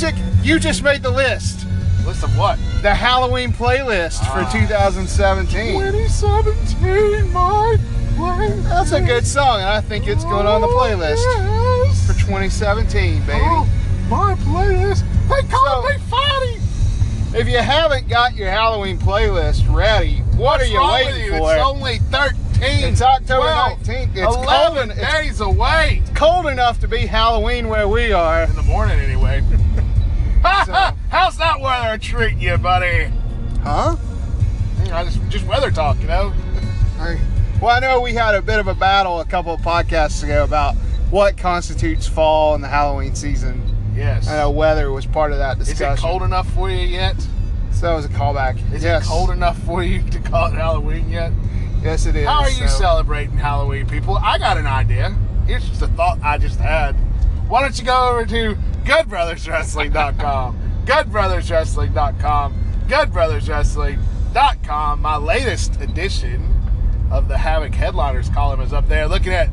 music. You just made the list. List of what? The Halloween playlist Ah. for 2017. 2017, my play. That's a good song, and I think it's going on the playlist Yes. for 2017, baby. Oh, my playlist. They call So- me Fatty. If you haven't got your Halloween playlist ready, what What's are you waiting you? for? It's only 13. It's October 12, 19th. It's cold, 11 it's days away. cold enough to be Halloween where we are. In the morning, anyway. So- How's that weather treating you, buddy? Huh? Know, just, just weather talk, you know? I- Well, I know we had a bit of a battle a couple of podcasts ago about what constitutes fall in the Halloween season. Yes. I know weather was part of that discussion. Is it cold enough for you yet? So that was a callback. Is yes. it cold enough for you to call it Halloween yet? Yes, it is. How are you so- celebrating Halloween, people? I got an idea. It's just a thought I just had. Why don't you go over to goodbrotherswrestling.com? goodbrotherswrestling.com. goodbrotherswrestling.com. My latest edition of the Havoc Headliners column is up there looking at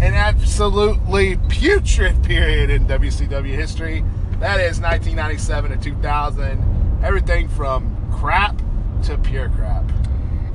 an absolutely putrid period in WCW history. That is 1997 to 2000. Everything from crap to pure crap.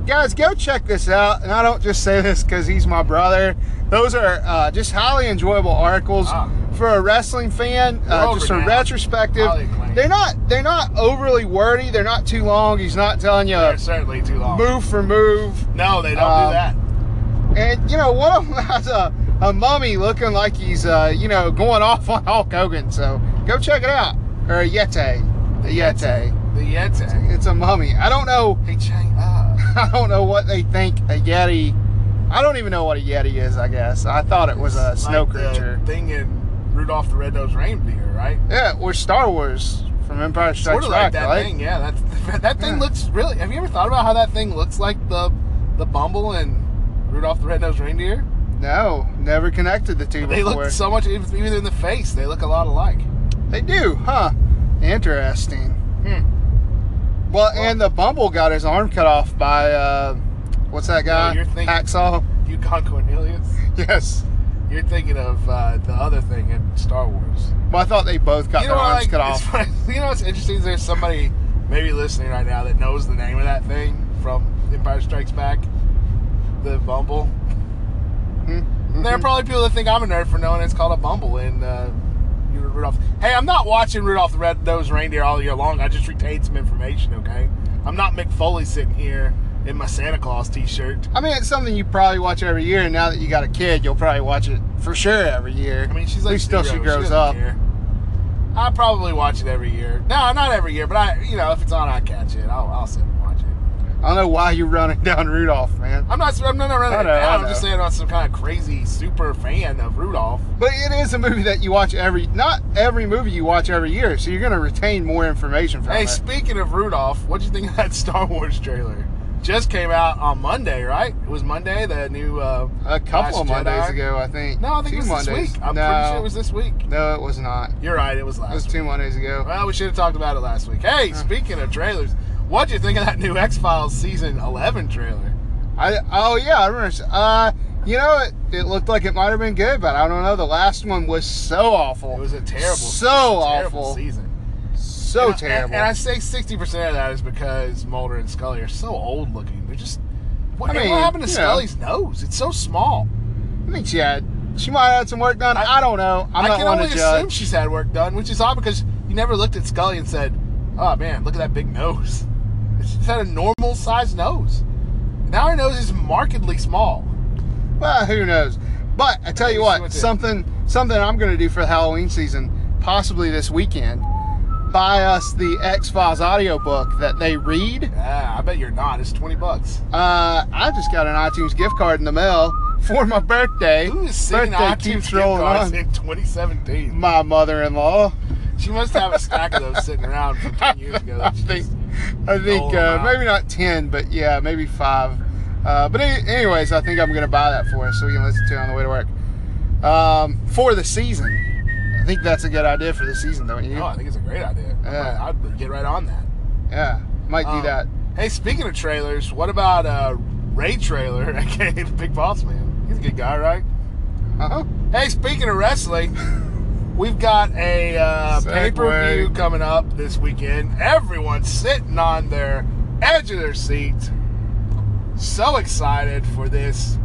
guys go check this out and i don't just say this because he's my brother those are uh, just highly enjoyable articles Ah. For a wrestling fan uh, just a retrospective they're not they're not overly wordy they're not too long he's not telling you They're certainly too long. move for move No, they don't Um, do that. and you know one of them has a, a mummy looking like he's uh, you know going off on hulk hogan so go check it out or a yeti a yeti The Yeti. it's a mummy i don't know Hey, Chang. Ah. I don't know what they think a Yeti. I don't even know what a Yeti is. I guess I thought it was a snow like the creature. thing in Rudolph the Red-Nosed Reindeer, right? Yeah, or Star Wars from Empire Sort Strikes of like Back, that right? thing. Yeah, that's that thing Yeah. looks really. Have you ever thought about how that thing looks like the the Bumble and Rudolph the Red-Nosed Reindeer? No, never connected the two They before. look so much, even in the face, they look a lot alike. they do, huh? Interesting. Hmm. Well, and the Bumble got his arm cut off by uh, what's that guy? you're thinking- Hacksaw. Yukon Cornelius. Yes. You're thinking of uh, the other thing in Star Wars. Well, I thought they both got you their know what, arms like, cut off. funny- You know what's interesting there's somebody maybe listening right now that knows the name of that thing from Empire Strikes Back, the Bumble. Mhm. There are probably people that think I'm a nerd for knowing it's called a Bumble in uh, Rudolph. Hey, I'm not watching Rudolph the Red-Nosed Reindeer all year long. I just retained some information. Okay, I'm not McFoley sitting here in my Santa Claus T-shirt. I mean, it's something you probably watch every year. And now that you got a kid, you'll probably watch it for sure every year. I mean, she's like least till she grows doesn't up. care. I probably watch it every year. No, not every year, but I, you know, if it's on, I catch it. I'll, I'll sit and watch it. I don't know why you're running down Rudolph, man. I'm not. I'm not running know, down. I'm just saying I'm some kind of crazy super fan of Rudolph. But it is a movie that you watch every. Not every movie you watch every year, so you're going to retain more information from Hey, it. speaking of Rudolph, what do you think of that Star Wars trailer? Just came out on Monday, right? It was Monday, the new. Uh, a couple of Mondays Jedi? ago, I think. No, I think two it was Mondays. this week. I'm no, pretty sure it was this week. No, it was not. You're right, it was last It was week. two Mondays ago. Well, we should have talked about it last week. Hey, speaking of trailers, what'd you think of that new X Files season 11 trailer? I oh yeah, I remember. Uh, you know, it, it looked like it might have been good, but I don't know. The last one was so awful. It was a terrible, so terrible awful, season. So And I- terrible. And, I say 60% of that is because Mulder and Scully are so old looking. They're just. What, I mean, what happened to you know. Scully's nose? It's so small. I think she had. She might have had some work done. I, I- don't know. I'm I not can one only to assume judge. she's had work done, which is odd because you never looked at Scully and said, "Oh man, look at that big nose." She's had a normal sized nose. Now her nose is markedly small. Well, who knows? But I tell you what, something something I'm going to do for the Halloween season, possibly this weekend. Buy us the X Files audiobook that they read. Yeah, I bet you're not. It's 20 bucks. Uh, I just got an iTunes gift card in the mail for my birthday. Who is singing birthday iTunes gift cards on. in 2017? My mother-in-law. She must have a stack of those sitting around from 10 years ago. I think, I think uh, maybe not ten, but yeah, maybe five. Uh, but anyways, I think I'm gonna buy that for us so we can listen to it on the way to work. Um, for the season, think that's a good idea for the season, don't you? Oh, I think it's a great idea. I Yeah. might- I'd get right on that. Yeah, might do Um, that. Hey, speaking of trailers, what about uh, Ray Traylor, aka the Big Boss Man? He's a good guy, right? Uh huh. Hey, speaking of wrestling, we've got a uh, pay per view coming up this weekend. Everyone's sitting on their edge of their seat. So excited for this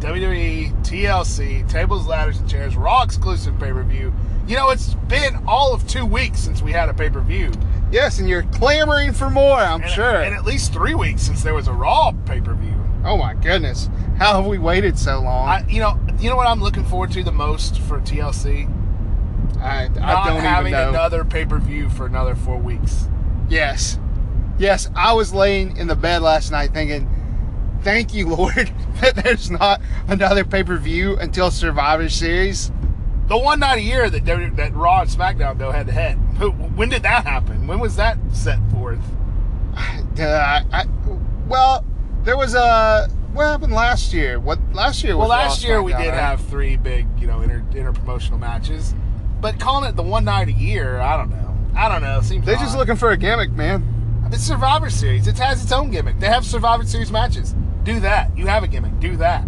WWE TLC Tables, Ladders, and Chairs Raw exclusive pay per view. You know, it's been all of two weeks since we had a pay per view. Yes, and you're clamoring for more. I'm And, sure. and at least three weeks since there was a Raw pay per view. oh my goodness, how have we waited so long? I, you know, you know what I'm looking forward to the most for TLC? I, I Not don't having even know. another pay per view for another four weeks. Yes. Yes, I was laying in the bed last night thinking, thank you, Lord, that there's not another pay per view until Survivor Series. The one night a year that W- that Raw and SmackDown go head to head. When did that happen? When was that set forth? Uh, I, well, there was a. What happened last year? What last year was Well, last Raw, year we did right? have three big, you know, inter inter promotional matches, but calling it the one night a year, I don't know. I don't know. Seems They're just looking for a gimmick, man. It's Survivor Series. It has its own gimmick. They have Survivor Series matches. Do that. You have a gimmick. Do that.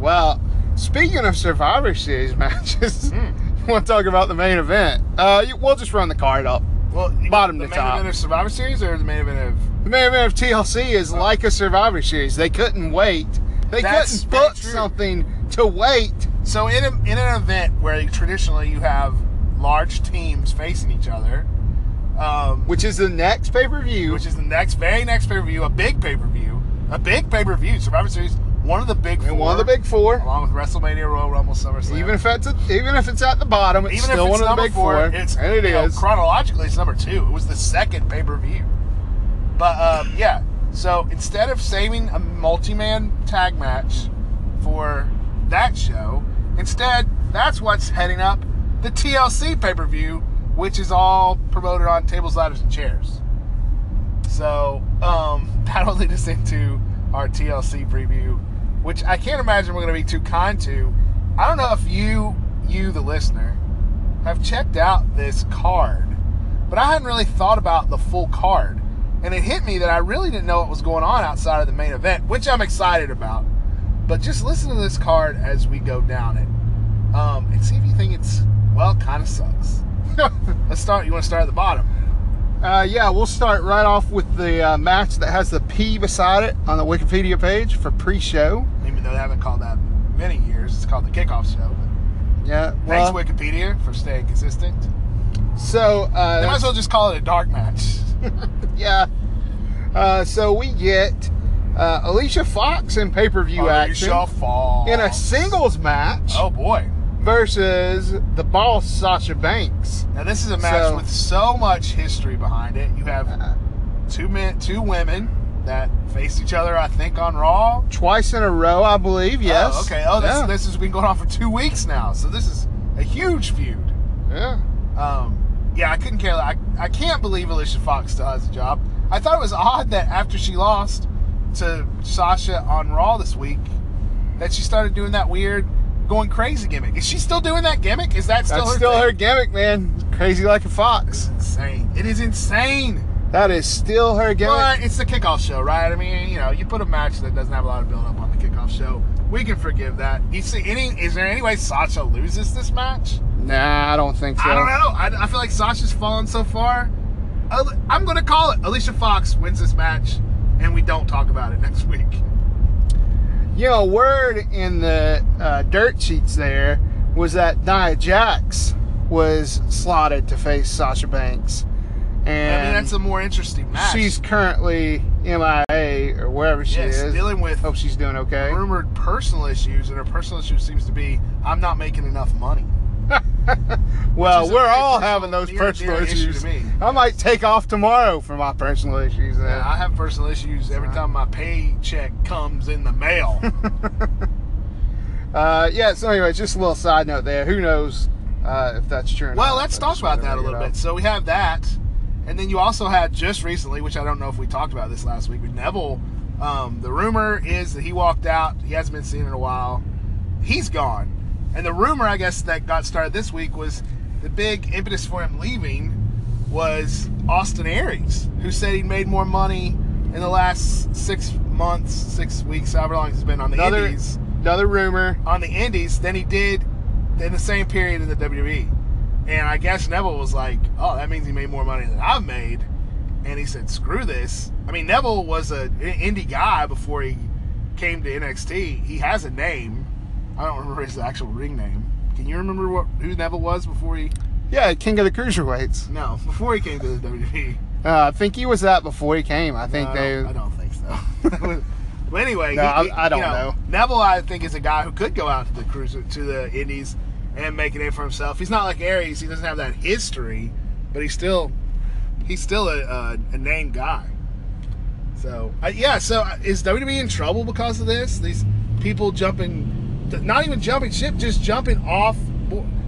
Well, speaking of Survivor Series matches, you want to talk about the main event? Uh, you- we'll just run the card up. Well, Bottom the to main top. event of Survivor Series or the main event of The main event of TLC is like a Survivor Series. They couldn't wait. They That's couldn't book something to wait. So in, a, in an event where traditionally you have large teams facing each other, um, which is the next pay per view. which is the next, very next pay per view, a big pay per view, a big pay per view, Survivor Series, one of the big four, one of the big four. along with WrestleMania, Royal Rumble, SummerSlam. Even if it's at, even if it's at the bottom, it's Even still if it's one of the big four, four. it's and it you know, chronologically it's number two. It was the second pay per view. But um, yeah, so instead of saving a multi-man tag match for that show, instead that's what's heading up the TLC pay per view, which is all promoted on tables, ladders, and chairs. So um, that'll lead us into our TLC preview, which I can't imagine we're going to be too kind to. I don't know if you, you the listener, have checked out this card, but I hadn't really thought about the full card, and it hit me that I really didn't know what was going on outside of the main event, which I'm excited about. But just listen to this card as we go down it, um, and see if you think it's well, kind of sucks. Let's start. You want to start at the bottom? Uh, yeah, we'll start right off with the uh, match that has the P beside it on the Wikipedia page for pre-show. Even though they haven't called that many years, it's called the kickoff show. But Yeah, thanks Wikipedia for staying consistent. so uh, They might as well just call it a dark match. yeah. Uh, so we get uh, Alicia Fox in pay-per-view action Alicia Fox. in a singles match Oh boy. Versus the boss Sasha Banks. Now this is a match So- with so much history behind it. You have Uh, two men, two women that face each other. I think on Raw. twice in a row, I believe. Yes. Oh, okay. Oh, this yeah. this has been going on for two weeks now. So this is a huge feud. yeah. Um, yeah, I couldn't care. I, I can't believe Alicia Fox still has a job. I thought it was odd that after she lost to Sasha on Raw this week, that she started doing that weird going crazy gimmick. Is she still doing that gimmick? Is that still That's her still thing? her gimmick, man. Crazy like a It's fox. insane. It is insane. That is still her gimmick. But it's the kickoff show, right? I mean, you know, you put a match that doesn't have a lot of build up on the kickoff show. We can forgive that. You see, any is there any way Sasha loses this match? Nah, I don't think so. I don't know. I, I feel like Sasha's fallen so far. I'm going to call it. Alicia Fox wins this match, and we don't talk about it next week. You know, word in the uh, dirt sheets there was that Nia Jax was slotted to face Sasha Banks, and I mean, that's a more interesting match. she's currently MIA or wherever she yes, is. dealing with Hope she's doing okay. rumored personal issues, and her personal issue seems to be I'm not making enough money. well, we're all having those personal dear issues. I might take off tomorrow for my personal issues. Then. Yeah, I have personal issues every time my paycheck comes in the mail. Uh, yeah. So anyway, just a little side note there. Who knows uh, if that's true? Or well, not, let's talk about that a little bit. So we have that, and then you also had just recently, which I don't know if we talked about this last week, but Neville. Um, the rumor is that he walked out. He hasn't been seen in a while. He's gone, and the rumor, I guess, that got started this week was the big impetus for him leaving was Austin Aries, who said he'd made more money in the last six months, six weeks, however long he's been on the Another Indies another rumor. on the Indies than he did in the same period in the WWE. And I guess Neville was like, "Oh, that means he made more money than I've made." And he said, "Screw this." I mean, Neville was an indie guy before he came to NXT. He has a name. I don't remember his actual ring name. Can you remember what who Neville was before he? Yeah, King of the Cruiserweights. No, before he came to the WWE. Uh, I think he was that before he came. I think No, I they. don't, I don't think so. but anyway, No, he- I- I don't you know. Neville, I think, is a guy who could go out to the cruiser to the Indies and make a name for himself. He's not like Aries; he doesn't have that history, but he's still he's still a, a, a named guy. So uh, yeah, so uh, is WWE in trouble because of this? These people jumping, not even jumping ship, just jumping off.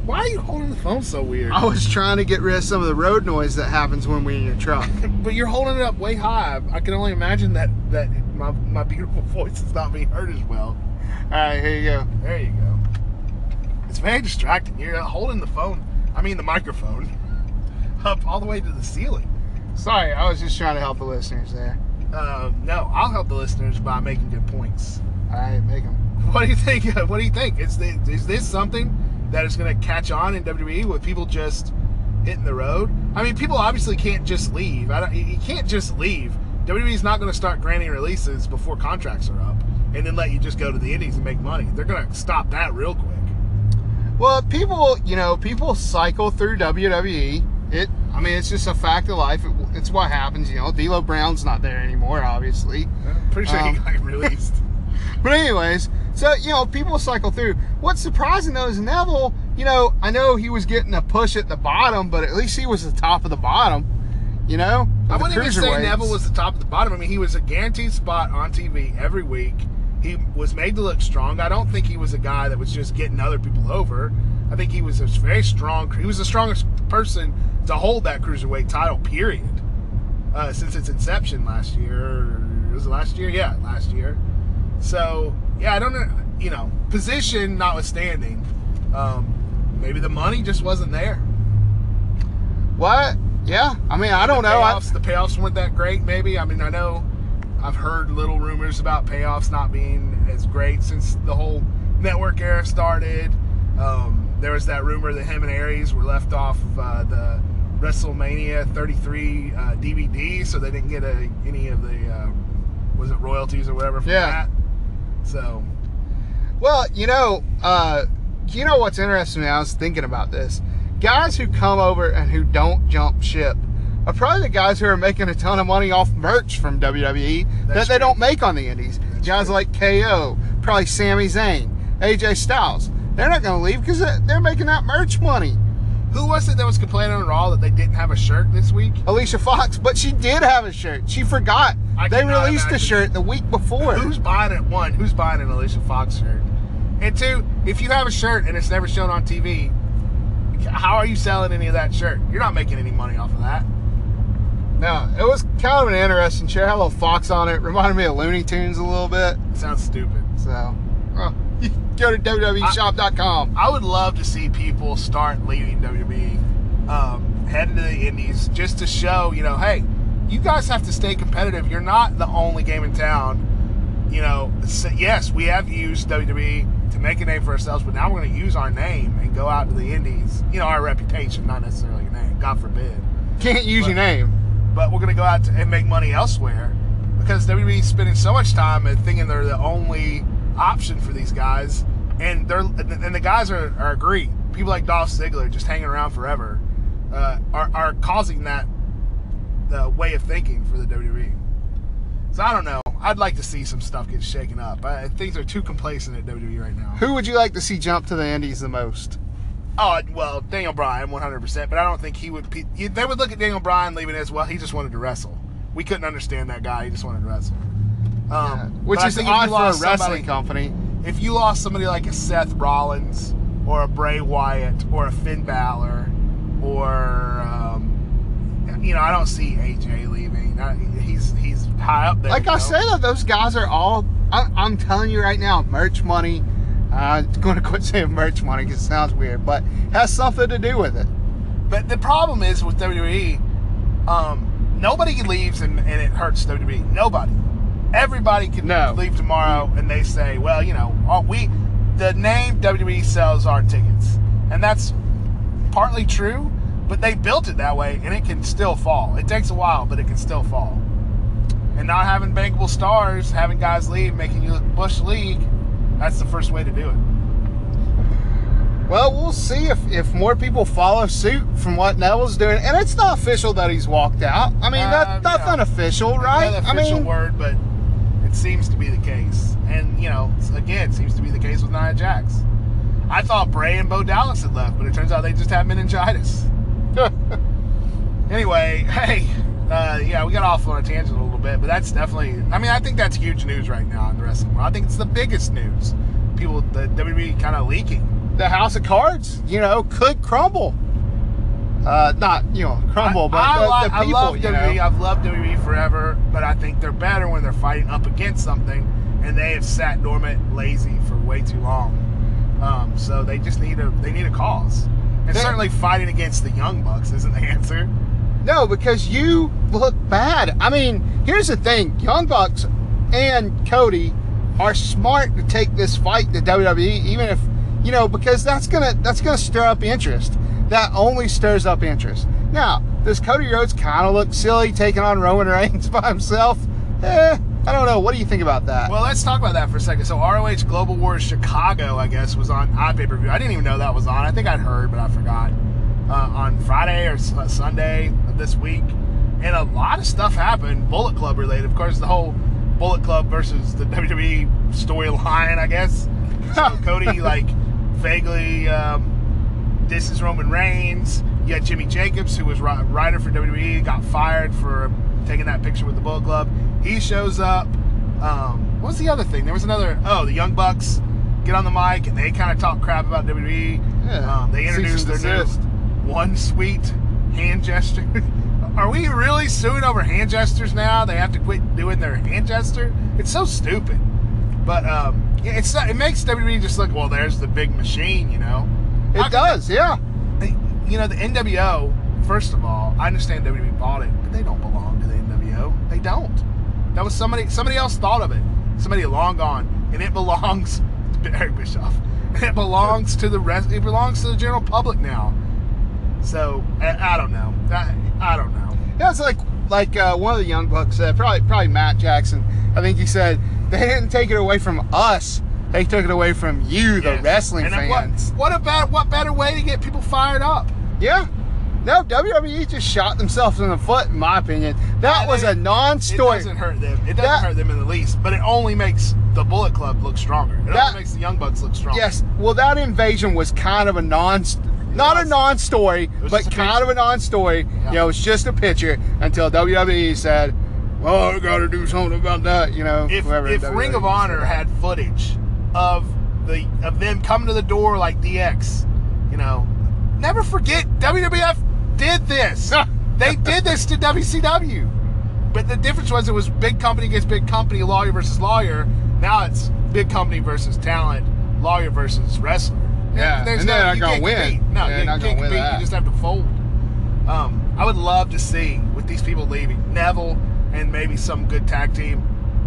Why are you holding the phone so weird? I was trying to get rid of some of the road noise that happens when we're in your truck. But you're holding it up way high. I can only imagine that that my, my beautiful voice is not being heard as well. All right, here you go. There you go. It's very distracting. You're holding the phone, I mean the microphone, up all the way to the ceiling. Sorry, I was just trying to help the listeners there. Uh, no, I'll help the listeners by making good points. All right, make them. What do you think? What do you think? Is this, is this something that is going to catch on in WWE with people just hitting the road? I mean, people obviously can't just leave. I don't, you can't just leave. WWE's not going to start granting releases before contracts are up and then let you just go to the indies and make money. They're going to stop that real quick. Well, people, you know, people cycle through WWE. It, I mean, it's just a fact of life. It, it's what happens. You know, D'Lo Brown's not there anymore, obviously. I'm pretty sure he Um, got released. But anyways, so you know, people cycle through. What's surprising though is Neville. You know, I know he was getting a push at the bottom, but at least he was the top of the bottom. You know, I wouldn't even say. Neville was the top of the bottom. I mean, he was a guaranteed spot on TV every week. He was made to look strong. I don't think he was a guy that was just getting other people over. I think he was a very strong. He was the strongest person to hold that cruiserweight title. Period. Uh, since its inception last year, was it last year? Yeah, last year. So yeah, I don't know. You know, position notwithstanding, um, maybe the money just wasn't there. What? Yeah, I mean, I don't the know. I, the payoffs weren't that great. Maybe. I mean, I know I've heard little rumors about payoffs not being as great since the whole network era started. Um, there was that rumor that him and Aries were left off uh, the WrestleMania 33 uh, DVD, so they didn't get a, any of the uh, was it royalties or whatever from Yeah. that. So Well, you know, uh, you know what's interesting? I was thinking about this. Guys who come over and who don't jump ship are probably the guys who are making a ton of money off merch from WWE that That's they true. don't make on the Indies. That's guys true. like KO, probably Sami Zayn, AJ Styles. They're not going to leave because they're making that merch money. Who was it that was complaining on Raw that they didn't have a shirt this week? Alicia Fox, but she did have a shirt. She forgot. I they released a shirt the week before. Who's buying it? One, who's buying an Alicia Fox shirt? And two, if you have a shirt and it's never shown on TV, how are you selling any of that shirt? You're not making any money off of that. Now, it was kind of an interesting shirt. Had a little fox on it. Reminded me of Looney Tunes a little bit. It sounds stupid. So, well, you can go to WWEshop.com. I would love to see people start leaving WWE, um, heading to the Indies, just to show, you know, hey, you guys have to stay competitive. You're not the only game in town. You know, so yes, we have used WWE to make a name for ourselves, but now we're going to use our name and go out to the Indies. You know, our reputation, not necessarily a name. God forbid. Can't use your name. but we're going to go out to, and make money elsewhere because WWE's spending so much time and thinking they're the only option for these guys, and they're and the guys are, are agreeing. People like Dolph Ziggler just hanging around forever uh, are are causing that the way of thinking for the WWE. So I don't know. I'd like to see some stuff get shaken up. I, things are too complacent at WWE right now. Who would you like to see jump to the Indies the most? Oh well, Daniel Bryan, one hundred percent. But I don't think he would. pe- They would look at Daniel Bryan leaving as well. He just wanted to wrestle. We couldn't understand that guy. He just wanted to wrestle. Um, Which is think if you odd for a wrestling somebody- company. If you lost somebody like a Seth Rollins or a Bray Wyatt or a Finn Balor or um, you know, I don't see AJ leaving. I, he's he's high up there. Like I know? said, though, those guys are all. I, I'm telling you right now, merch money. Uh, I'm going to quit saying merch money because it sounds weird, but has something to do with it. But the problem is with WWE, um, nobody leaves and, and it hurts WWE. Nobody. Everybody can No. leave tomorrow and they say, well, you know, all we the name WWE sells our tickets, and that's partly true. But they built it that way, and it can still fall. It takes a while, but it can still fall. And not having bankable stars, having guys leave, making you look Bush League, that's the first way to do it. Well, we'll see if, if more people follow suit from what Neville's doing. And it's not official that he's walked out. I mean, Uh, that, that's yeah. not official, right? Not I mean, word, but it seems to be the case. And you know, again, seems to be the case with Nia Jax. I thought Bray and Bo Dallas had left, but it turns out they just had meningitis. Anyway, hey, uh, yeah, we got off on a tangent a little bit, but that's definitely. I mean, I think that's huge news right now in the wrestling world. I think it's the biggest news. People, the WWE, kind of leaking. the House of Cards, you know, could crumble. Uh, not, you know, crumble, I, but I, the, the I love WWE. know. I've loved WWE forever, but I think they're better when they're fighting up against something, and they have sat dormant, lazy for way too long. Um, so they just need a they need a cause, and They- certainly fighting against the Young Bucks isn't the answer. No, because you look bad. I mean, here's the thing: Young Bucks and Cody are smart to take this fight to WWE, even if you know, because that's gonna that's gonna stir up interest. That only stirs up interest. Now, does Cody Rhodes kind of look silly taking on Roman Reigns by himself? Eh, I don't know. What do you think about that? Well, let's talk about that for a second. So ROH Global Wars Chicago, I guess, was on iPay per view. I didn't even know that was on. I think I'd heard, but I forgot. Uh, on Friday or Sunday of this week, and a lot of stuff happened, Bullet Club related. Of course, the whole Bullet Club versus the WWE storyline, I guess. So Cody like vaguely um, this is Roman Reigns. You had Jimmy Jacobs, who was writer for WWE, got fired for taking that picture with the Bull Club. He shows up. Um, what was the other thing? There was another. Oh, the Young Bucks get on the mic and they kind of talk crap about WWE. Yeah. Um, they and their new one sweet hand gesture. Are we really suing over hand gestures now? They have to quit doing their hand gesture. It's so stupid. But um, yeah, it's it makes WWE just look well. There's the big machine, you know. It does, yeah. they- you know, the NWO. First of all, I understand WWE bought it, but they don't belong to the NWO. They don't. That was somebody. Somebody else thought of it. Somebody long gone, and it belongs to Eric Bischoff. It belongs to the rest. It belongs to the general public now. So I, I don't know. I, I don't know. Yeah, it's like like uh, one of the young bucks said, probably probably Matt Jackson. I think he said they didn't take it away from us; they took it away from you, the Yes. wrestling And then what- fans. What, about what better way to get people fired up? Yeah. No, WWE just shot themselves in the foot, in my opinion. That was they- a non-story. It doesn't hurt them. It doesn't That- hurt them in the least, but it only makes the Bullet Club look stronger. It That- only makes the Young Bucks look stronger. Yes. Well, that invasion was kind of a non, not a non-story, but a kind of a non-story. Yeah. You know, it's just a picture until WWE said, "Well, I got to do something about that." You know, if if Ring of Honor had footage of the of them coming to the door like DX, you know, never forget WWF did this. they did this to WCW. But the difference was it was big company against big company, lawyer versus lawyer. Now it's big company versus talent, lawyer versus wrestler. Yeah, There's and they're not you gonna win. compete. No, They're you not can't compete. You just have to fold. Um, I would love to see with these people leaving Neville and maybe some good tag team.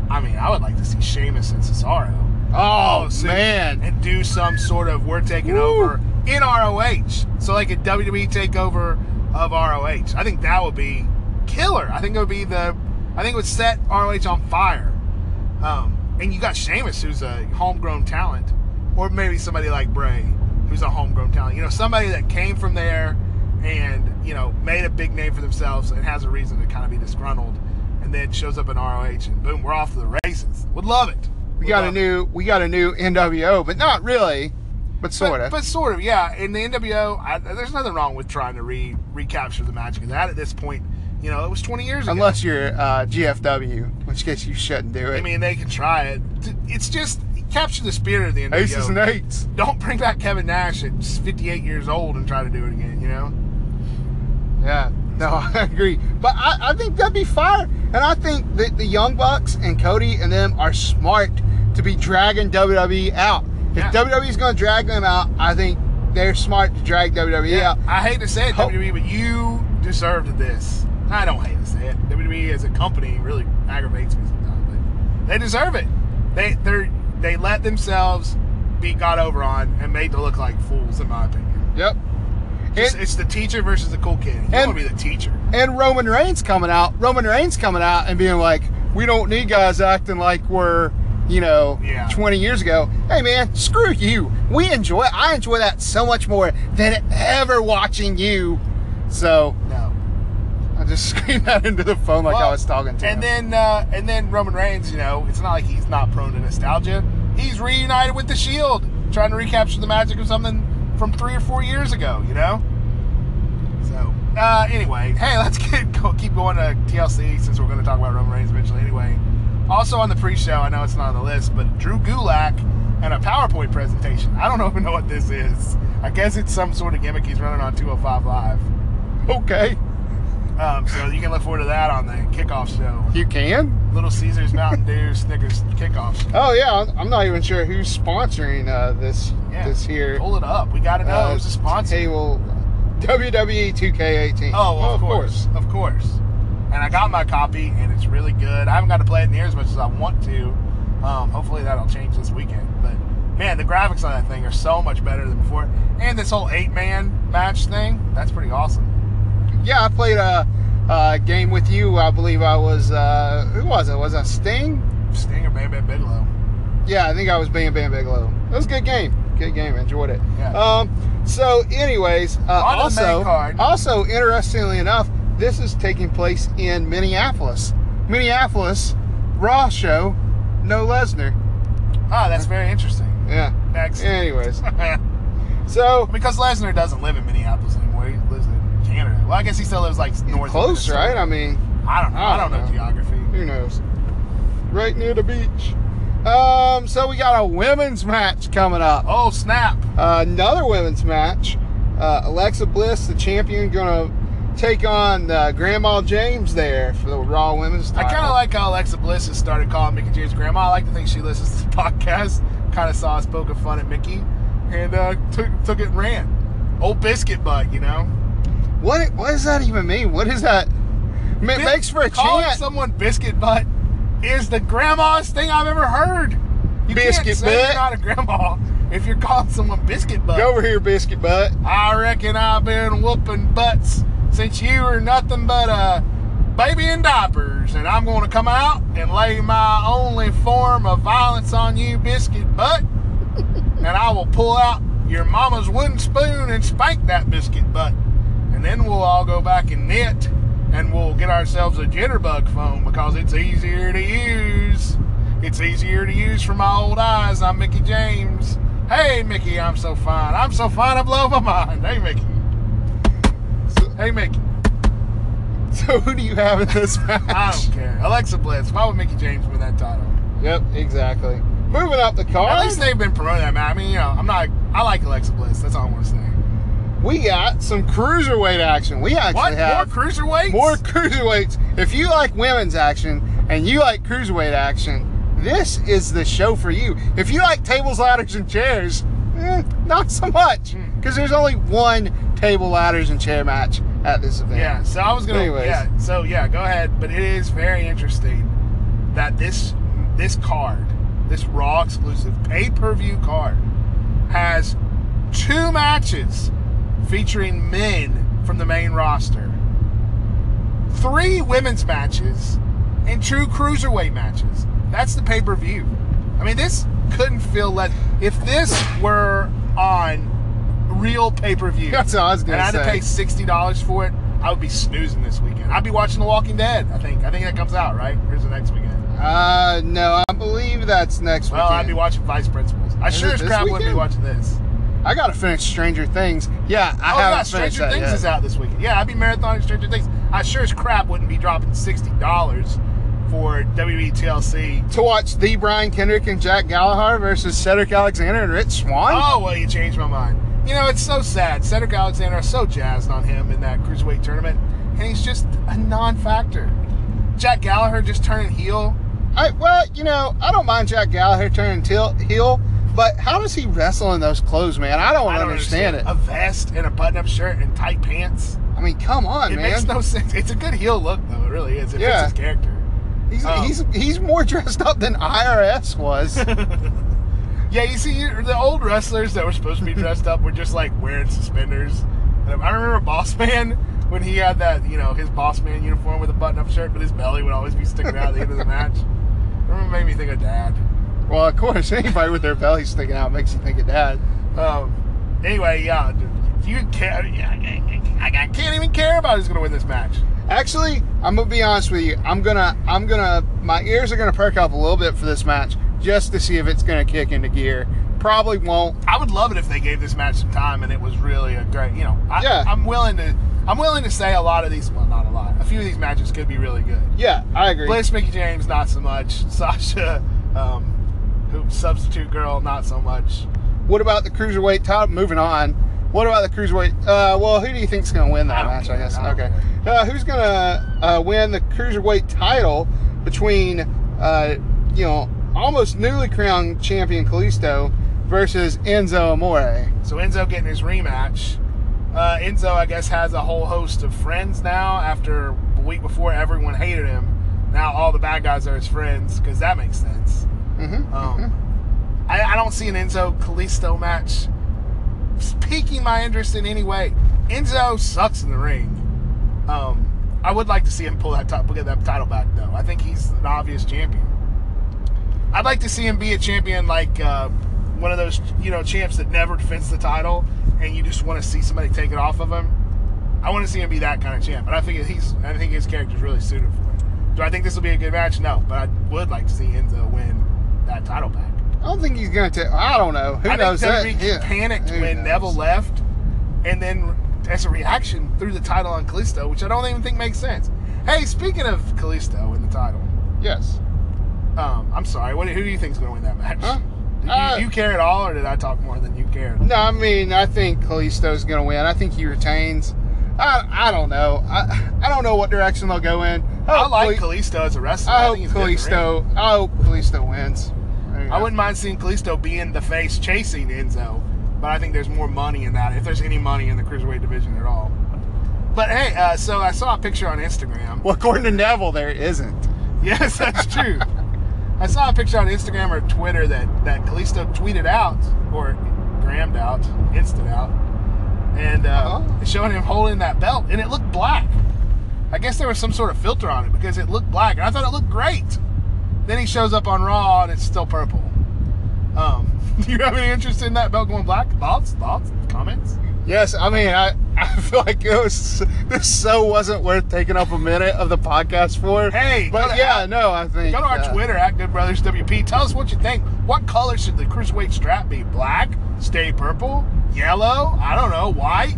I mean, I would like to see Sheamus and Cesaro. Oh, man. and do some sort of we're taking Woo. over in ROH, so like a WWE takeover of ROH. I think that would be killer. I think it would be the, I think it would set ROH on fire. Um, and you got Sheamus, who's a homegrown talent, or maybe somebody like Bray, who's a homegrown talent. You know, somebody that came from there and you know made a big name for themselves and has a reason to kind of be disgruntled, and then shows up in ROH and boom, we're off to the races. Would love it. We got a new we got a new NWO, but not really. but sort of. But, sort of, yeah. In the NWO, I, there's nothing wrong with trying to re recapture the magic of that. At this point, you know, it was 20 years ago. Unless you're uh, GFW, in which case you shouldn't do it. I mean, they can try it. It's just capture the spirit of the NWO. Aces and eights. Don't bring back Kevin Nash at 58 years old and try to do it again. You know? Yeah. No, I agree. But I, I think that'd be fire. And I think that the Young Bucks and Cody and them are smart to be dragging WWE out. If Yeah. WWE's going to drag them out, I think they're smart to drag WWE out. I hate to say it, Ho- WWE, but you deserved this. I don't hate to say it. WWE as a company really aggravates me sometimes, but they deserve it. They they they let themselves be got over on and made to look like fools, in my opinion. Yep. It's, it's the teacher versus the cool kid. You And- want to be the teacher. and Roman Reigns coming out, Roman Reigns coming out and being like, we don't need guys acting like we're, you know, Yeah. 20 years ago. Hey man, screw you. We enjoy I enjoy that so much more than ever watching you. So No. I just screamed that into the phone like I was talking to And him. then uh, and then Roman Reigns, you know, it's not like he's not prone to nostalgia. He's reunited with the Shield, trying to recapture the magic of something from three or four years ago. You know. So uh, anyway, hey, let's get keep going to TLC since we're going to talk about Roman Reigns eventually. Anyway, also on the pre-show, I know it's not on the list, but Drew Gulak and a PowerPoint presentation. I don't even know what this is. I guess it's some sort of gimmick he's running on 205 Live. okay. Um, so you can look forward to that on the kickoff show. You can? Little Caesars Mountain Dew Snickers kickoff show. Oh yeah, I'm- not even sure who's sponsoring uh, this Yeah. this here. Pull it up. We got to know uh, who's the sponsor. Table WWE 2K18. oh, Well, of, course. Of course. And I got my copy, and it's really good. I haven't got to play it near as much as I want to. Um, hopefully that'll change this weekend. But man, the graphics on that thing are so much better than before. And this whole eight-man match thing, that's pretty awesome. Yeah, I played a, a game with you. I believe I was. Uh, who was it? Was it Sting? Sting or Bam Bam Bigelow. Yeah, I think I was Bam Bam Bigelow. It was a good game. Good game. Enjoyed it. Yeah. Um. So, anyways, uh, also, also interestingly enough, this is taking place in Minneapolis. Minneapolis, Raw show, no Lesnar. Ah, that's very interesting. Yeah. Next. Anyways, so because Lesnar doesn't live in Minneapolis anymore. He lives in Canada. Well, I guess he still lives like north. of close, right? I mean, I don't know. I don't know geography. Who knows? Right near the beach. Um, so we got a women's match coming up. Oh snap! Uh, another women's match. Uh, Alexa Bliss, the champion, gonna take on uh, Grandma James there for the Raw Women's I kind of like how Alexa Bliss has started calling Mickie James grandma. I like to think she listens to the podcast. Kind of saw us poking fun at Mickie, and uh, took took it and ran. Old biscuit butt, you know. What what does that even mean? What is that? Ma- Bi- makes for a calling chant. someone biscuit butt is the grandma's thing I've ever heard. You Biscuit can't say butt? you're not a grandma if you're calling someone biscuit butt. Go over here, biscuit butt. I reckon I've been whooping butts since you are nothing but a baby in diapers, and I'm going to come out and lay my only form of violence on you, biscuit butt, and I will pull out your mama's wooden spoon and spank that biscuit butt, and then we'll all go back and knit, and we'll get ourselves a jitterbug phone because it's easier to use. It's easier to use for my old eyes. I'm Mickie James. Hey, Mickey, I'm so fine. I'm so fine, I blow my mind. Hey, Mickey. Hey, Mickey. so who do you have in this match? I don't care. Alexa Bliss. Why would Mickie James win that title? Yep, exactly. Moving up the card. At least they've been promoting that match. I mean, you know, I'm not. I like Alexa Bliss. That's all I want to say. we got some cruiserweight action. We actually What? More have cruiserweights? more cruiserweights. If you like women's action and you like cruiserweight action, this is the show for you. If you like tables, ladders, and chairs, eh, not so much, Hmm. because there's only one table, ladders, and chair match at this event. Yeah. So I was gonna. Anyways. Yeah. So yeah, go ahead. But it is very interesting that this this card, this Raw exclusive pay per view card, has two matches featuring men from the main roster, three women's matches, and two cruiserweight matches. That's the pay per view. I mean, this couldn't feel less. If this were on real pay per view, That's what I was gonna and I had to pay sixty dollars for it, I would be snoozing this weekend. I'd be watching The Walking Dead. I think. I think that comes out right. Here's the next weekend. Uh, no, I believe that's next Well, weekend. I'd be watching Vice Principals. I Is sure as crap wouldn't be watching this. I gotta finish Stranger Things. Yeah, I oh haven't yeah, Stranger that Things yet. is out this weekend. Yeah, I'd be marathoning Stranger Things. I sure as crap wouldn't be dropping sixty dollars for WWE TLC. To watch the Brian Kendrick and Jack Gallagher versus Cedric Alexander and Rich Swann. Oh well, you changed my mind. You know, it's so sad. Cedric Alexander is so jazzed on him in that cruiserweight tournament, and he's just a non-factor. Jack Gallagher just turning heel. I, well, you know, I don't mind Jack Gallagher turning til- heel, but how does he wrestle in those clothes, man? I don't, I don't understand, A vest and a button-up shirt and tight pants. I mean, come on, It man. makes no sense. It's a good heel look, though. It really is. It Yeah. fits his character. he's, um, he's he's more dressed up than IRS was. Yeah, you see, you- the old wrestlers that were supposed to be dressed up were just like wearing suspenders. And I remember Boss Man when he had that, you know, his Boss Man uniform with a button-up shirt, but his belly would always be sticking out at the end of the match. It remember made me think of Dad. well, of course, anybody with their belly sticking out makes you think of dad. Um, anyway, yeah, dude, you care. I, I, I can't even care about who's gonna win this match. Actually, I'm gonna be honest with you. I'm gonna, I'm gonna, my ears are gonna perk up a little bit for this match just to see if it's gonna kick into gear. Probably won't. I would love it if they gave this match some time and it was really a great. You know, I, Yeah. I'm willing to. I'm willing to say a lot of these. Well, not a lot. A few of these matches could be really good. Yeah, I agree. Bliss, Mickie James, not so much. Sasha, um, who substitute girl, not so much. What about the cruiserweight top? Moving on. What about the cruiserweight? Uh, well, who do you think's going to win that I match? I guess. I okay. Uh, who's going to uh, win the cruiserweight title between, uh, you know, almost newly crowned champion Kalisto versus Enzo Amore? So Enzo getting his rematch. Uh, Enzo, I guess, has a whole host of friends now. After a week before, everyone hated him. Now all the bad guys are his friends because that makes sense. Mm-hmm. Um, I, I don't see an Enzo Kalisto match piquing my interest in any way. Enzo sucks in the ring. Um, I would like to see him pull that top, get that title back though. I think he's an obvious champion. I'd like to see him be a champion like uh, one of those you know champs that never defends the title, and you just want to see somebody take it off of him. I want to see him be that kind of champ, but I think he's I think his character's really suited for it. Do I think this will be a good match? No, but I would like to see Enzo win that title back. I don't think he's going to. I don't know. Who I knows think that? Yeah. panicked Who when knows? Neville left, and then as a reaction threw the title on Kalisto, which I don't even think makes sense. Hey, speaking of Kalisto in the title, Yes. Um, I'm sorry. What, who do you think's going to win that match? Huh? Do you, Uh, you care at all, or did I talk more than you cared? No, I mean, I think Kalisto's going to win. I think he retains. I, I don't know. I, I don't know what direction they'll go in. I hope like Kali- Kalisto as a wrestler. I I, hope think he's good in the ring. Kalisto. I hope Kalisto wins. I wouldn't mind seeing Kalisto being the face chasing Enzo, but I think there's more money in that if there's any money in the cruiserweight division at all. But hey, uh, so I saw a picture on Instagram. Well, according to Neville, there isn't. Yes, that's true. I saw a picture on Instagram or Twitter that that Kalisto tweeted out or grammed out, instant out, and uh, Uh-huh. showing him holding that belt, and it looked black. I guess there was some sort of filter on it because it looked black, and I thought it looked great. Then he shows up on Raw, and it's still purple. Um, do you have any interest in that belt going black? Thoughts? Thoughts? Comments? Yes, I mean, I, I feel like it was this so wasn't worth taking up a minute of the podcast for. Hey, but to- yeah, no, I think Go to our uh, Twitter at Good Brothers WP. Tell us what you think. What color should the cruiserweight strap be? Black? Stay purple? Yellow? I don't know. White?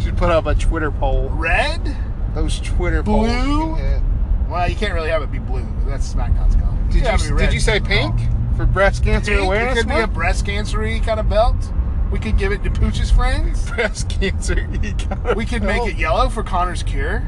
Should put up a Twitter poll. Red? Those Twitter Blue? polls. Yeah. Well, you can't really have it be blue. That's SmackDown's color. Did it you did you say pink all. for breast cancer Pink? It could be a breast cancer kind of belt. We could give it to Pooch's friends. breast cancer. We could make it yellow for Connor's cure.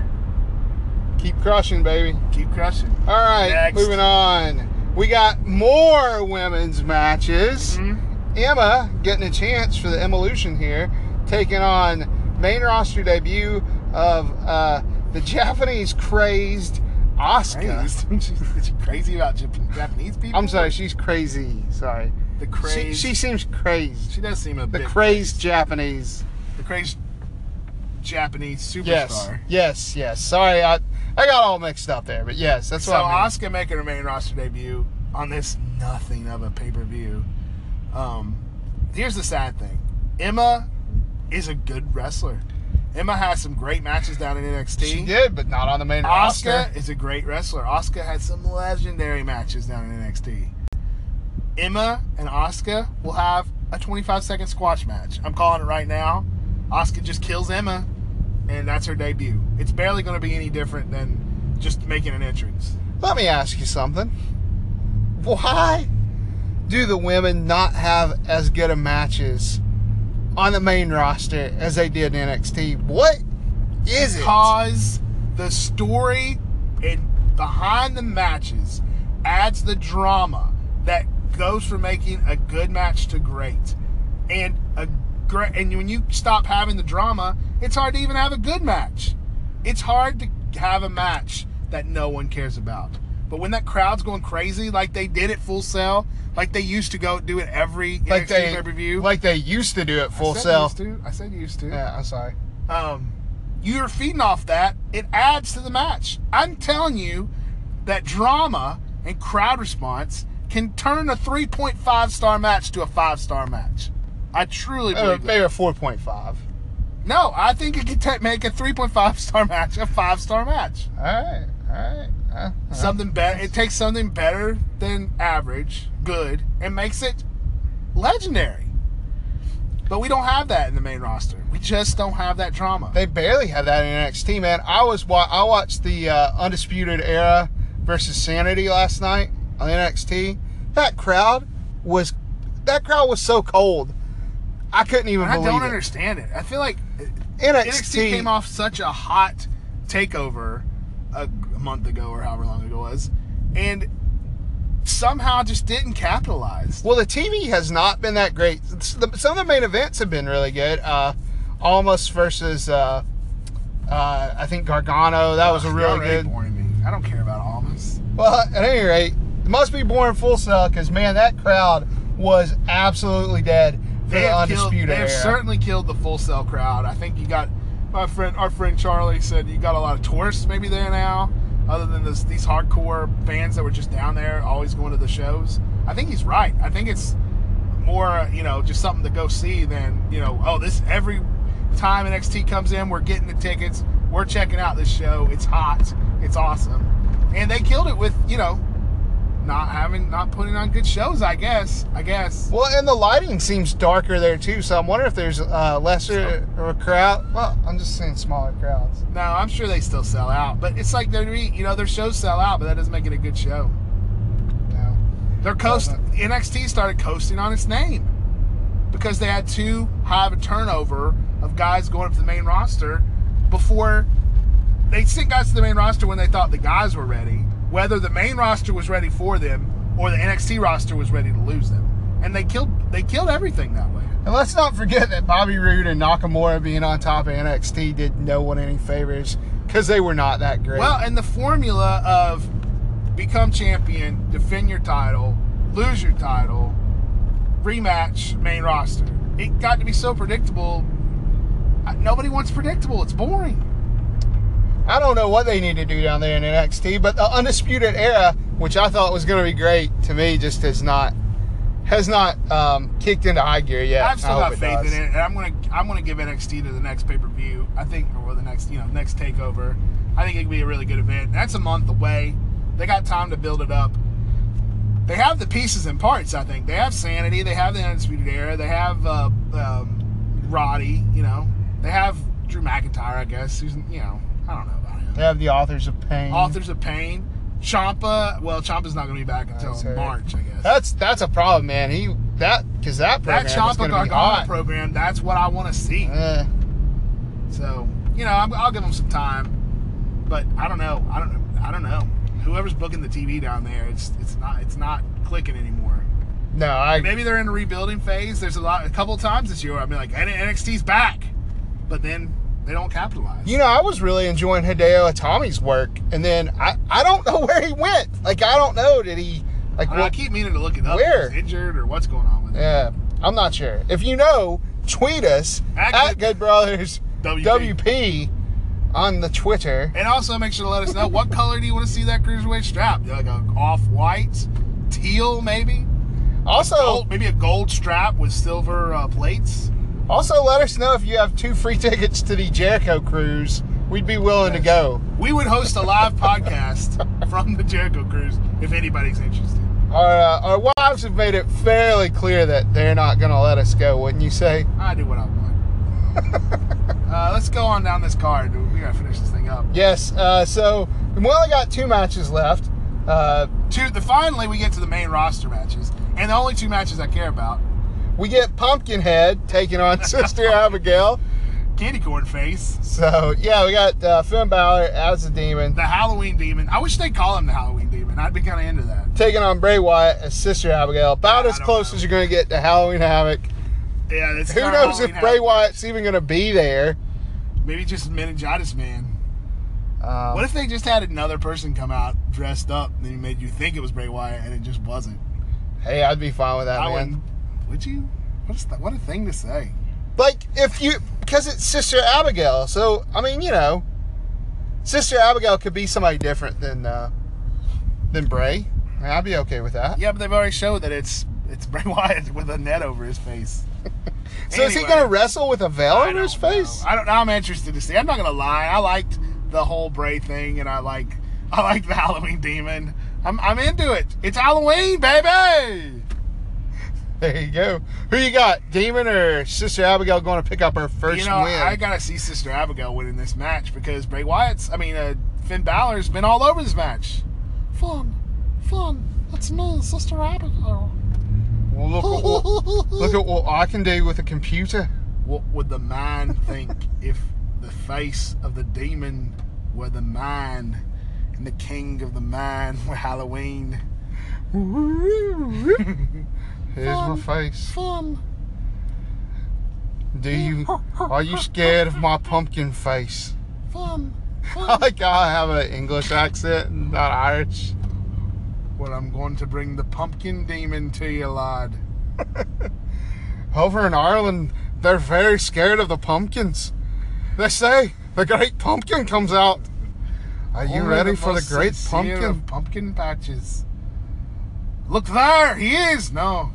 keep crushing, baby. Keep crushing. All right, Next. moving on. We got more women's matches. Mhm. Emma getting a chance for the Evolution here, taking on main roster debut of uh, the Japanese crazed Asuka. Crazed. Is she crazy about Japanese people? I'm sorry, she's crazy. Sorry. The She, she seems crazed. She does seem a The bit crazed Japanese. The crazed Japanese superstar. Yes. Yes, yes. Sorry, I I got all mixed up there, but yes, that's So what I mean. Asuka making her main roster debut on this nothing of a pay per view. Um, here's the sad thing: Emma is a good wrestler. Emma has some great matches down in NXT. She did, but not on the main roster. Asuka is a great wrestler. Asuka had some legendary matches down in NXT. Emma and Asuka will have a 25 second squash match. I'm calling it right now. Asuka just kills Emma, and that's her debut. It's barely going to be any different than just making an entrance. Let me ask you something. Why do the women not have as good of matches on the main roster as they did in NXT? What is it? Because the story and behind the matches adds the drama that goes from making a good match to great. And a great and when you stop having the drama, it's hard to even have a good match. It's hard to have a match that no one cares about. But when that crowd's going crazy, like they did at Full Sail, like they used to go do it every Like NXT they pay-per-view. like they used to do it Full Sail. Used to. I said used to Yeah, I'm sorry. um, you're feeding off that, it adds to the match. I'm telling you that drama and crowd response can turn a 3.5 star match to a 5 star match. I truly Uh, believe maybe that. a four point five. No, I think it could ta make a 3.5 star match a 5 star match. All right, all right. Uh, uh, Something better. It takes something better than average, good, and makes it legendary. But we don't have that in the main roster. We just don't have that drama. They barely have that in NXT, man. I was wa- I watched the uh, Undisputed Era versus Sanity last night on NXT. That crowd was that crowd was so cold. I couldn't even I don't it. understand it. I feel like NXT, NXT came off such a hot takeover a, a month ago or however long ago it was, and somehow just didn't capitalize. Well, the TV has not been that great. Some of the main events have been really good. Uh, Almas versus uh, uh, I think Gargano. That was a really good. boring me. I don't care about Almas. Well, at any rate, must be born Full Sail because man, that crowd was absolutely dead for They the have, killed, undisputed they have era. certainly killed the Full Sail crowd. I think you got my friend, our friend Charlie said you got a lot of tourists maybe there now, other than this, these hardcore fans that were just down there always going to the shows. I think he's right. I think it's more, you know, just something to go see than you know. Oh, this every time NXT comes in, we're getting the tickets. We're checking out this show. It's hot. It's awesome, and they killed it with you know, not having, not putting on good shows. I guess. I guess. Well, and the lighting seems darker there too, so I'm wondering if there's uh, lesser a crowd. Well, I'm just saying smaller crowds. No, I'm sure they still sell out, but it's like they're you know their shows sell out, but that doesn't make it a good show. No. They're coast NXT started coasting on its name because they had too high of a turnover of guys going up to the main roster before they sent guys to the main roster when they thought the guys were ready, whether the main roster was ready for them or the NXT roster was ready to lose them, and they killed they killed everything that way. And let's not forget that Bobby Roode and Nakamura being on top of NXT did no one any favors because they were not that great. Well, and the formula of become champion, defend your title, lose your title, rematch main roster. It got to be so predictable. Nobody wants predictable. It's boring. I don't know what they need to do down there in NXT, but the Undisputed Era, which I thought was going to be great, to me just has not has not um, kicked into high gear yet. I've still I got faith does. in it, and I'm gonna I'm gonna give NXT to the next pay per view. I think, or the next you know next takeover. I think it could be a really good event. That's a month away. They got time to build it up. They have the pieces and parts. I think they have Sanity. They have the Undisputed Era. They have uh, um, Roddy. You know, they have Drew McIntyre. I guess who's you know I don't know. They have the authors of pain. Authors of Pain. Ciampa. Well, Ciampa's not going to be back until That's. March, I guess. That's that's a problem, man. He that because that program that Ciampa Gargano program. That's what I want to see. Eh, So you know, I'm, I'll give them some time, but I don't know. I don't. I don't know. Whoever's booking the TV down there, it's it's not it's not clicking anymore. no, I Maybe they're in a rebuilding phase. There's a lot, a couple times this year. I've been like, NXT's back, but then they don't capitalize. You know, I was really enjoying Hideo Itami's work, and then I, I don't know where he went. Like, I don't know. Did he like? I, I keep meaning to look it up. Where? Injured or what's going on with him? yeah, I'm not sure. If you know, tweet us At at, Good- Good Brothers WP. WP on the Twitter. And also make sure to let us know what color do you want to see that cruiserweight strap? Like a off white, teal maybe, Also, gold, maybe a gold strap with silver uh, plates. Also let us know if you have two free tickets to the Jericho cruise. We'd be willing to go. We would host a live podcast from the Jericho Cruise if anybody's interested. our uh, our wives have made it fairly clear that they're not going to let us go. Wouldn't you say? I do what I want. uh, let's go on down this card. We gotta finish this thing up. Yes. Uh, so we only got two matches left. Uh, Two. The finally we get to the main roster matches, and the only two matches I care about: we get Pumpkinhead taking on Sister Abigail. Candy Corn Face, So yeah, we got uh, Finn Balor as the demon the Halloween Demon. I wish they'd call him the Halloween Demon. I'd be kind of into that. taking on Bray Wyatt as Sister Abigail. About I as close know. as you're going to get to Halloween Havoc. Yeah, Who knows if Halloween Bray Havoc. Wyatt's even going to be there? Maybe just meningitis man. Um, What if they just had another person come out dressed up and then made you think it was Bray Wyatt and it just wasn't? hey, I'd be fine with that, I man. Wouldn't. You? What is that? What a thing to say. Like if you because it's Sister Abigail. So I mean, you know, Sister Abigail could be somebody different than uh, than Bray. I'd be okay with that. Yeah, but they've already showed that it's it's Bray Wyatt with a net over his face. So is he going to wrestle with a veil I over his don't know. face? I don't know. I'm interested to see. I'm not gonna lie. I liked the whole Bray thing, and I like I like the Halloween demon. I'm I'm into it. It's Halloween, baby. There you go. Who you got, Demon or Sister Abigail, going to pick up her first you know, win? I gotta see Sister Abigail winning this match because Bray Wyatt's. I mean, uh, Finn Balor's been all over this match. Fun, fun. It's me, Sister Abigail. well, look at what, look at what I can do with a computer. What would the man think if the face of the demon were the man, and the king of the man were Halloween? Here's my face. Fun. Do you? Are you scared of my pumpkin face? Fun. I like I have an English accent, not Irish. Well, I'm going to bring the pumpkin demon to you, lad. Over in Ireland, they're very scared of the pumpkins. They say the great pumpkin comes out. Are you Only ready for the great pumpkin? of pumpkin patches. Look there, he is. No,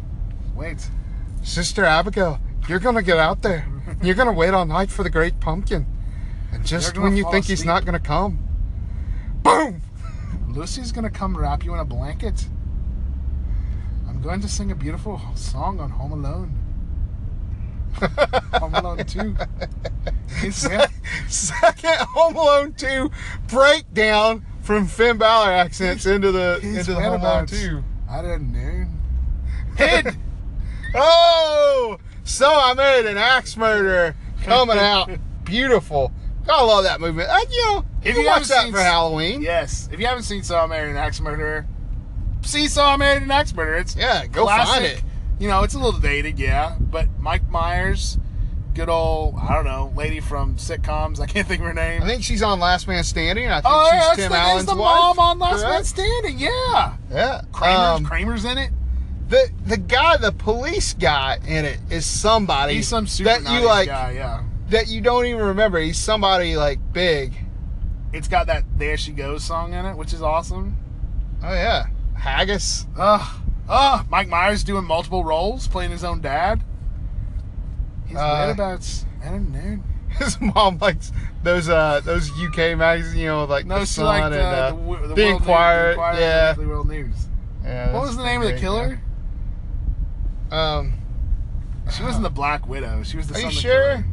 wait. Sister Abigail, you're gonna get out there. You're gonna wait all night for the great pumpkin. And just when you think he's not gonna come, boom! Lucy's gonna come wrap you in a blanket. I'm going to sing a beautiful song on Home Alone. Home Alone 2. It's. Second Home Alone 2 breakdown from Finn Balor accents into the His into the Home Alone whereabouts. 2. I don't know. Oh, so I made an axe murderer coming out. Beautiful. I love that movie. Uh, you know, If you you watch that seen for Halloween. yes. If you haven't seen So I Married an Axe Murderer, see So I Married an Axe Murderer. It's Yeah, go classic. find it. You know, it's a little dated, yeah. But Mike Myers, good old, I don't know, lady from sitcoms. I can't think of her name. I think she's on Last Man Standing. I think oh, she's yeah, Tim the, it's Allen's the wife. mom on Last Man? Standing, yeah. Yeah. Kramer's, Um, Kramer's in it. The the guy, the police guy in it is somebody He's some super that you like guy, yeah. that you don't even remember. He's somebody like big. It's got that There She Goes song in it, which is awesome. Oh yeah, Haggis. Ugh. Ugh. Mike Myers doing multiple roles, playing his own dad. His Uh, whereabouts, I don't know. His mom likes those uh those UK magazines, you know, like No, the she Sun liked and uh, uh, the, the, The World Inquirer, the yeah. Weekly World News. yeah, What was the name of the killer? Um, She wasn't the Black Widow. She was the Are you sure? killer.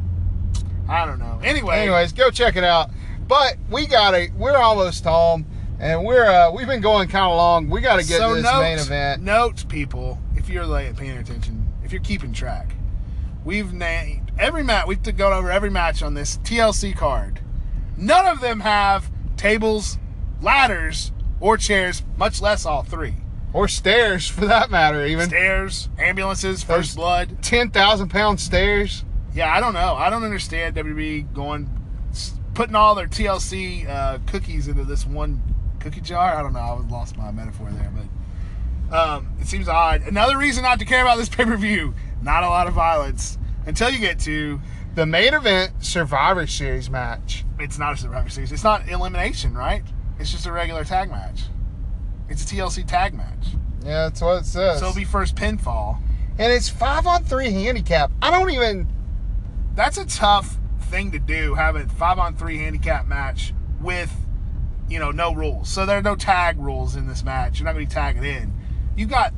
I don't know. Anyway, anyways, go check it out. But we got it. We're almost home, and we're uh we've been going kind of long. We got to get so to this note, main event. Note, people, if you're like paying attention, if you're keeping track, we've named every match. We've gone over every match on this TLC card. None of them have tables, ladders, or chairs, much less all three. Or stairs, for that matter, even Stairs, ambulances, Those- first blood. ten thousand pound stairs. Yeah, I don't know. I don't understand WB going, putting all their TLC uh, cookies into this one cookie jar. I don't know. I was lost my metaphor there, but um, it seems odd. Another reason not to care about this pay per view: not a lot of violence until you get to. The main event Survivor Series match. It's not a Survivor Series. It's not elimination, right? It's just a regular tag match. It's a TLC tag match. Yeah, that's what it says. So it'll be first pinfall. and it's five on three handicap. I don't even. that's a tough thing to do. Have a five on three handicap match with, you know, no rules. So there are no tag rules in this match. You're not going to be tagging in. you got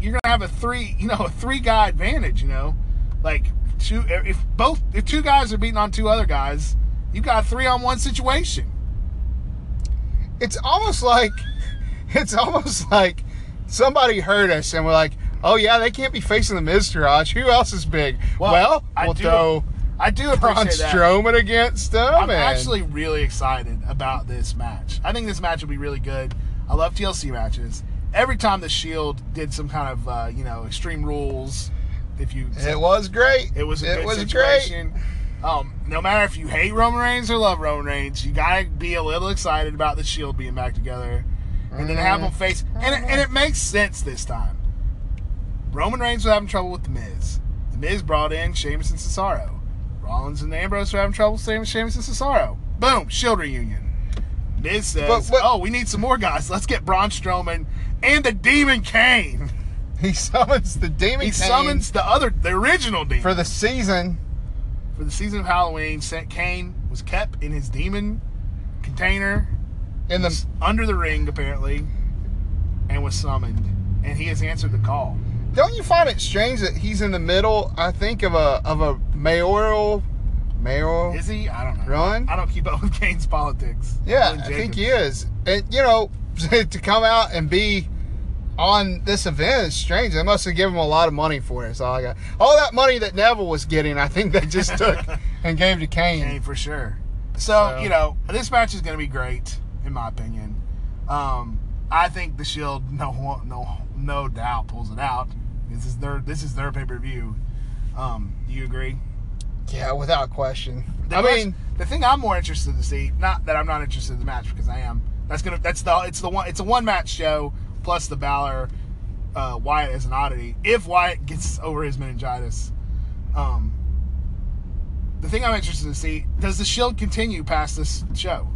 you're gonna have a three, you know, a three guy advantage. You know, like two if both if two guys are beating on two other guys, you got a three on one situation. It's almost like it's almost like somebody heard us and we're like, oh yeah, they can't be facing the Miztourage. Who else is big? Well, I we'll do- throw I do Braun. Strowman against them. I'm and- actually really excited about this match. I think this match will be really good. I love TLC matches. Every time the Shield did some kind of uh, you know extreme rules, if you it was great. it was a it was situation. Um, no matter if you hate Roman Reigns or love Roman Reigns, you gotta be a little excited about the Shield being back together, and then have them face. And it, and it makes sense this time. Roman Reigns was having trouble with the Miz. The Miz brought in Sheamus and Cesaro. Rollins and Ambrose were having trouble with Sheamus and Cesaro. Boom, Shield reunion. Miz says, But what- "Oh, we need some more guys. Let's get Braun Strowman and the Demon Kane." He summons the Demon He summons the other, the original Demon for the season. for the season of Halloween, Kane was kept in his demon container In the under the ring, apparently, and was summoned. And he has answered the call. don't you find it strange that he's in the middle? I think of a of a mayoral, mayoral. Is he? I don't know. Run? I don't keep up with Kane's politics. Yeah, I think he is. And you know, to come out and be on this event is strange. They must have given him a lot of money for it. All I got. All that money that Neville was getting, I think they just took and gave to Kane. Kane for sure. So, So- you know, this match is going to be great, in my opinion. Um, I think the Shield, no, no, no doubt, pulls it out. This is their, this is their pay per view. Um, do you agree? Yeah, without question. The I mean, the thing I'm more interested to see, not that I'm not interested in the match because I am. That's gonna. That's the. It's the one. It's a one match show plus the Balor uh, Wyatt as an oddity. If Wyatt gets over his meningitis, um, the thing I'm interested to see does the Shield continue past this show?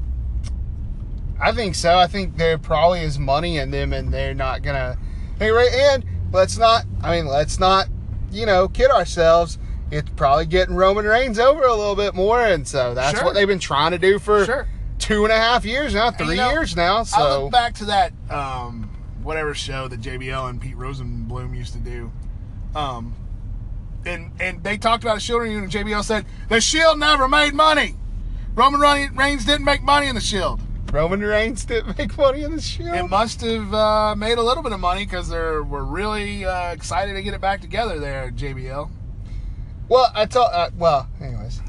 I think so. I think there probably is money in them, and they're not gonna. Hey, right, and let's not. I mean, let's not. You know, kid ourselves. It's probably getting Roman Reigns over a little bit more, and so that's Sure. what they've been trying to do for Sure. two and a half years now, And, you three know, years now. I So look back to that um, whatever show that JBL and Pete Rosenberg used to do. Um, and and they talked about a Shield reunion, and JBL said the Shield never made money. Roman Reigns didn't make money in the Shield. Roman Reigns didn't make money in the show. It must have uh, made a little bit of money because they were really uh, excited to get it back together there, JBL. Well, I told. Uh, well, anyways,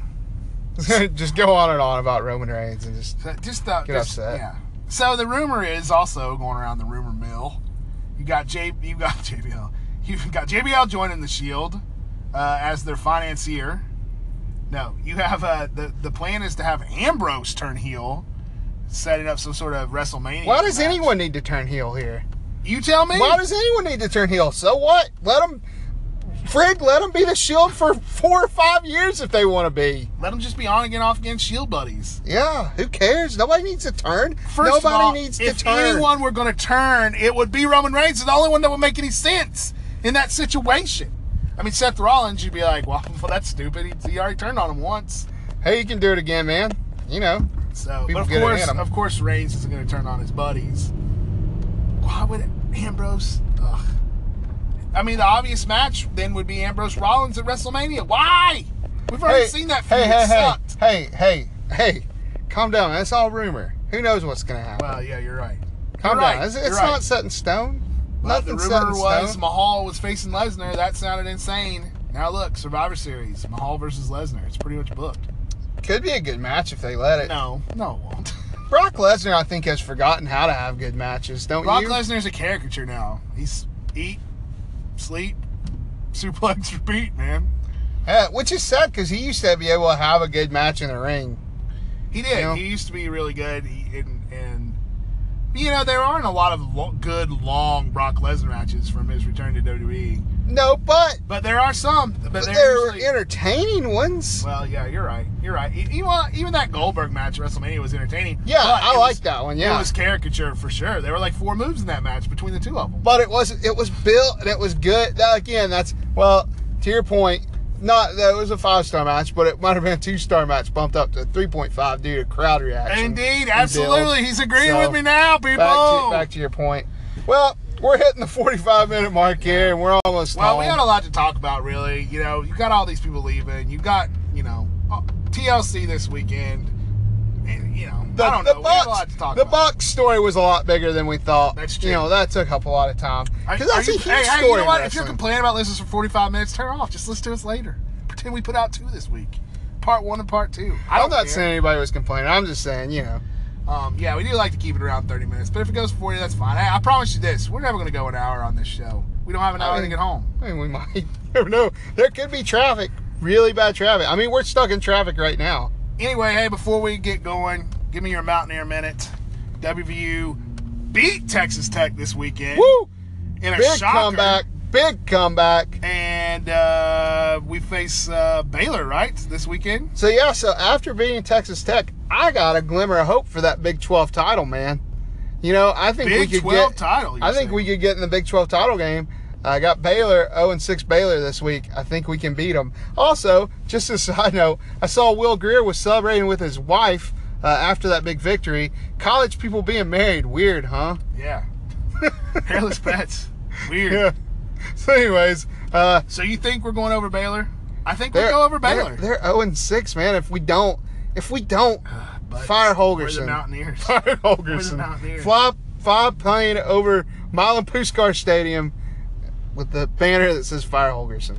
just go on and on about Roman Reigns and just. Just uh, Get just- upset. Yeah. So the rumor is also going around the rumor mill. You got J. You got JBL. You've got JBL joining the Shield uh, as their financier. No, you have uh, the the plan is to have Ambrose turn heel, setting up some sort of WrestleMania. Why does match. anyone need to turn heel here? You tell me. Why does anyone need to turn heel? So what? Let them. Frig, let them be the Shield for four or five years if they want to be. Let them just be on again, off again, Shield buddies. Yeah, who cares? Nobody needs to turn. First Nobody all, needs to if turn. anyone were going to turn, it would be Roman Reigns. It's the only one that would make any sense in that situation. I mean, Seth Rollins, you'd be like, well, well that's stupid. He, he already turned on him once. hey, you can do it again, man. You know. So, People but of course, of course, Reigns isn't going to turn on his buddies. Why would it, Ambrose? Ugh. I mean, the obvious match then would be Ambrose Rollins at WrestleMania. Why? We've already seen that. Hey, feud. hey, hey, sucked. hey, hey, hey. Calm down. That's all rumor. Who knows what's going to happen? Well, yeah, you're right. Calm you're down. right. It's, it's right. not set in stone. Well, the Nothing's set in rumor was stone. Mahal was facing Lesnar. That sounded insane. Now look, Survivor Series, Mahal versus Lesnar. It's pretty much booked. Could be a good match if they let it. No, no, it won't. Brock Lesnar, I think, has forgotten how to have good matches, don't Brock you? Brock Lesnar's a caricature now. He's eat, sleep, suplex, repeat, man. Yeah, which is sad because he used to be able to have a good match in the ring. He did. You know? He used to be really good. He, and, and you know there aren't a lot of lo- good long Brock Lesnar matches from his return to WWE, No, but, but there are some. But, but they're, they're entertaining ones. Well, yeah, you're right. You're right. Even even that Goldberg match at WrestleMania was entertaining. Yeah, I like that one. Yeah, it was caricature for sure. There were like four moves in that match between the two of them. but it was it was built and it was good. That, again, that's well to your point. Not that it was a five star match, but it might have been a two star match bumped up to three point five due to crowd reaction. Indeed, absolutely. He's agreeing So, with me now, people. Back to, back to your point. Well, we're hitting the 45 minute mark here, and we're almost Well, home. we got a lot to talk about, really. You know, you got all these people leaving. You got, you know, uh, TLC this weekend. And, you know, the, I don't the know. we got a Bucks, lot to talk the about. Bucks story was a lot bigger than we thought. That's true. You know, that took up a lot of time. Because that's are a huge hey, story. hey, you know what? If you're complaining about listening for 45 minutes, turn off. Just listen to us later. Pretend we put out two this week. Part one and part two. I I'm don't not care. saying anybody was complaining. I'm just saying, you know. Um, yeah, we do like to keep it around 30 minutes, but if it goes 40, that's fine. Hey, I promise you this: we're never going to go an hour on this show. We don't have an I hour to get home. I mean, we might. You never know. There could be traffic. Really bad traffic. I mean, we're stuck in traffic right now. Anyway, hey, before we get going, give me your Mountaineer minute. WVU beat Texas Tech this weekend Woo! in a Big shocker. comeback. Big comeback. And uh, we face uh, Baylor, right, this weekend? So yeah, so after beating Texas Tech, I got a glimmer of hope for that Big 12 title, man. You know, I think Big we could 12 get. title. I think saying. we could get in the Big 12 title game. I got Baylor 0 and 6 Baylor this week. I think we can beat them. Also, just as a side note, I saw Will Grier was celebrating with his wife uh, after that big victory. College people being married, weird, huh? Yeah. Hairless pets. Weird. Yeah. So, anyways, uh, So you think we're going over Baylor? I think we go over they're- Baylor. They're, 0 and 6, man. If we don't, if we don't, But fire We're the Holgorsen. Mountaineers. Fire We're the Holgorsen. Mountaineers. Fly, fly plane over Milan Puskar Stadium with the banner that says Fire Holgorsen.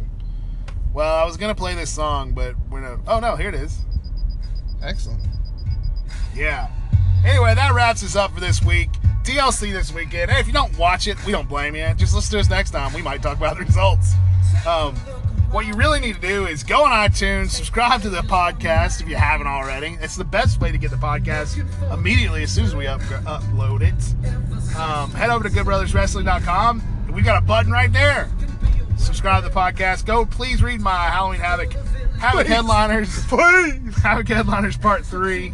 Well, I was gonna play this song, but we're not. Oh no, here it is. Excellent. Yeah. Anyway, that wraps us up for this week. TLC this weekend. Hey, if you don't watch it, we don't blame you. Just listen to us next time. We might talk about the results. Um, what you really need to do is go on iTunes, subscribe to the podcast if you haven't already. It's the best way to get the podcast immediately as soon as we up- upload it. Um, head over to goodbrotherswrestling.com. We got a button right there. Subscribe to the podcast. Go, please read my Halloween Havoc Havoc headliners. Please. Havoc Headliners Part 3.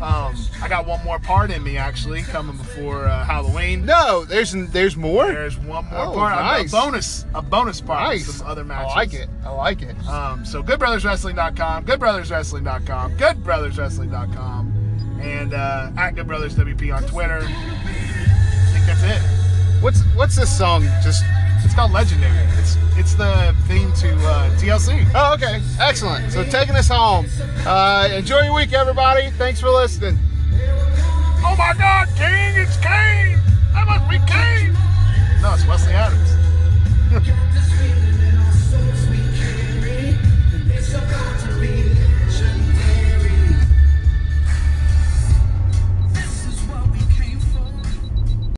Um, I got one more part in me actually coming before uh, Halloween. No, there's there's more. There's one more Oh, part, a- nice. a bonus, a bonus part with nice. some other I like it. I like it. Um, so goodbrotherswrestling.com, goodbrotherswrestling.com, goodbrotherswrestling.com, and uh, at goodbrotherswp on Twitter. I think that's it. What's what's this song? Just it's called Legendary. It's it's the theme to uh, TLC. Oh, okay, excellent. So taking us home. Uh, enjoy your week, everybody. Thanks for listening. Oh my God, King! It's Kane. That must be Kane. No, it's Wesley Adams.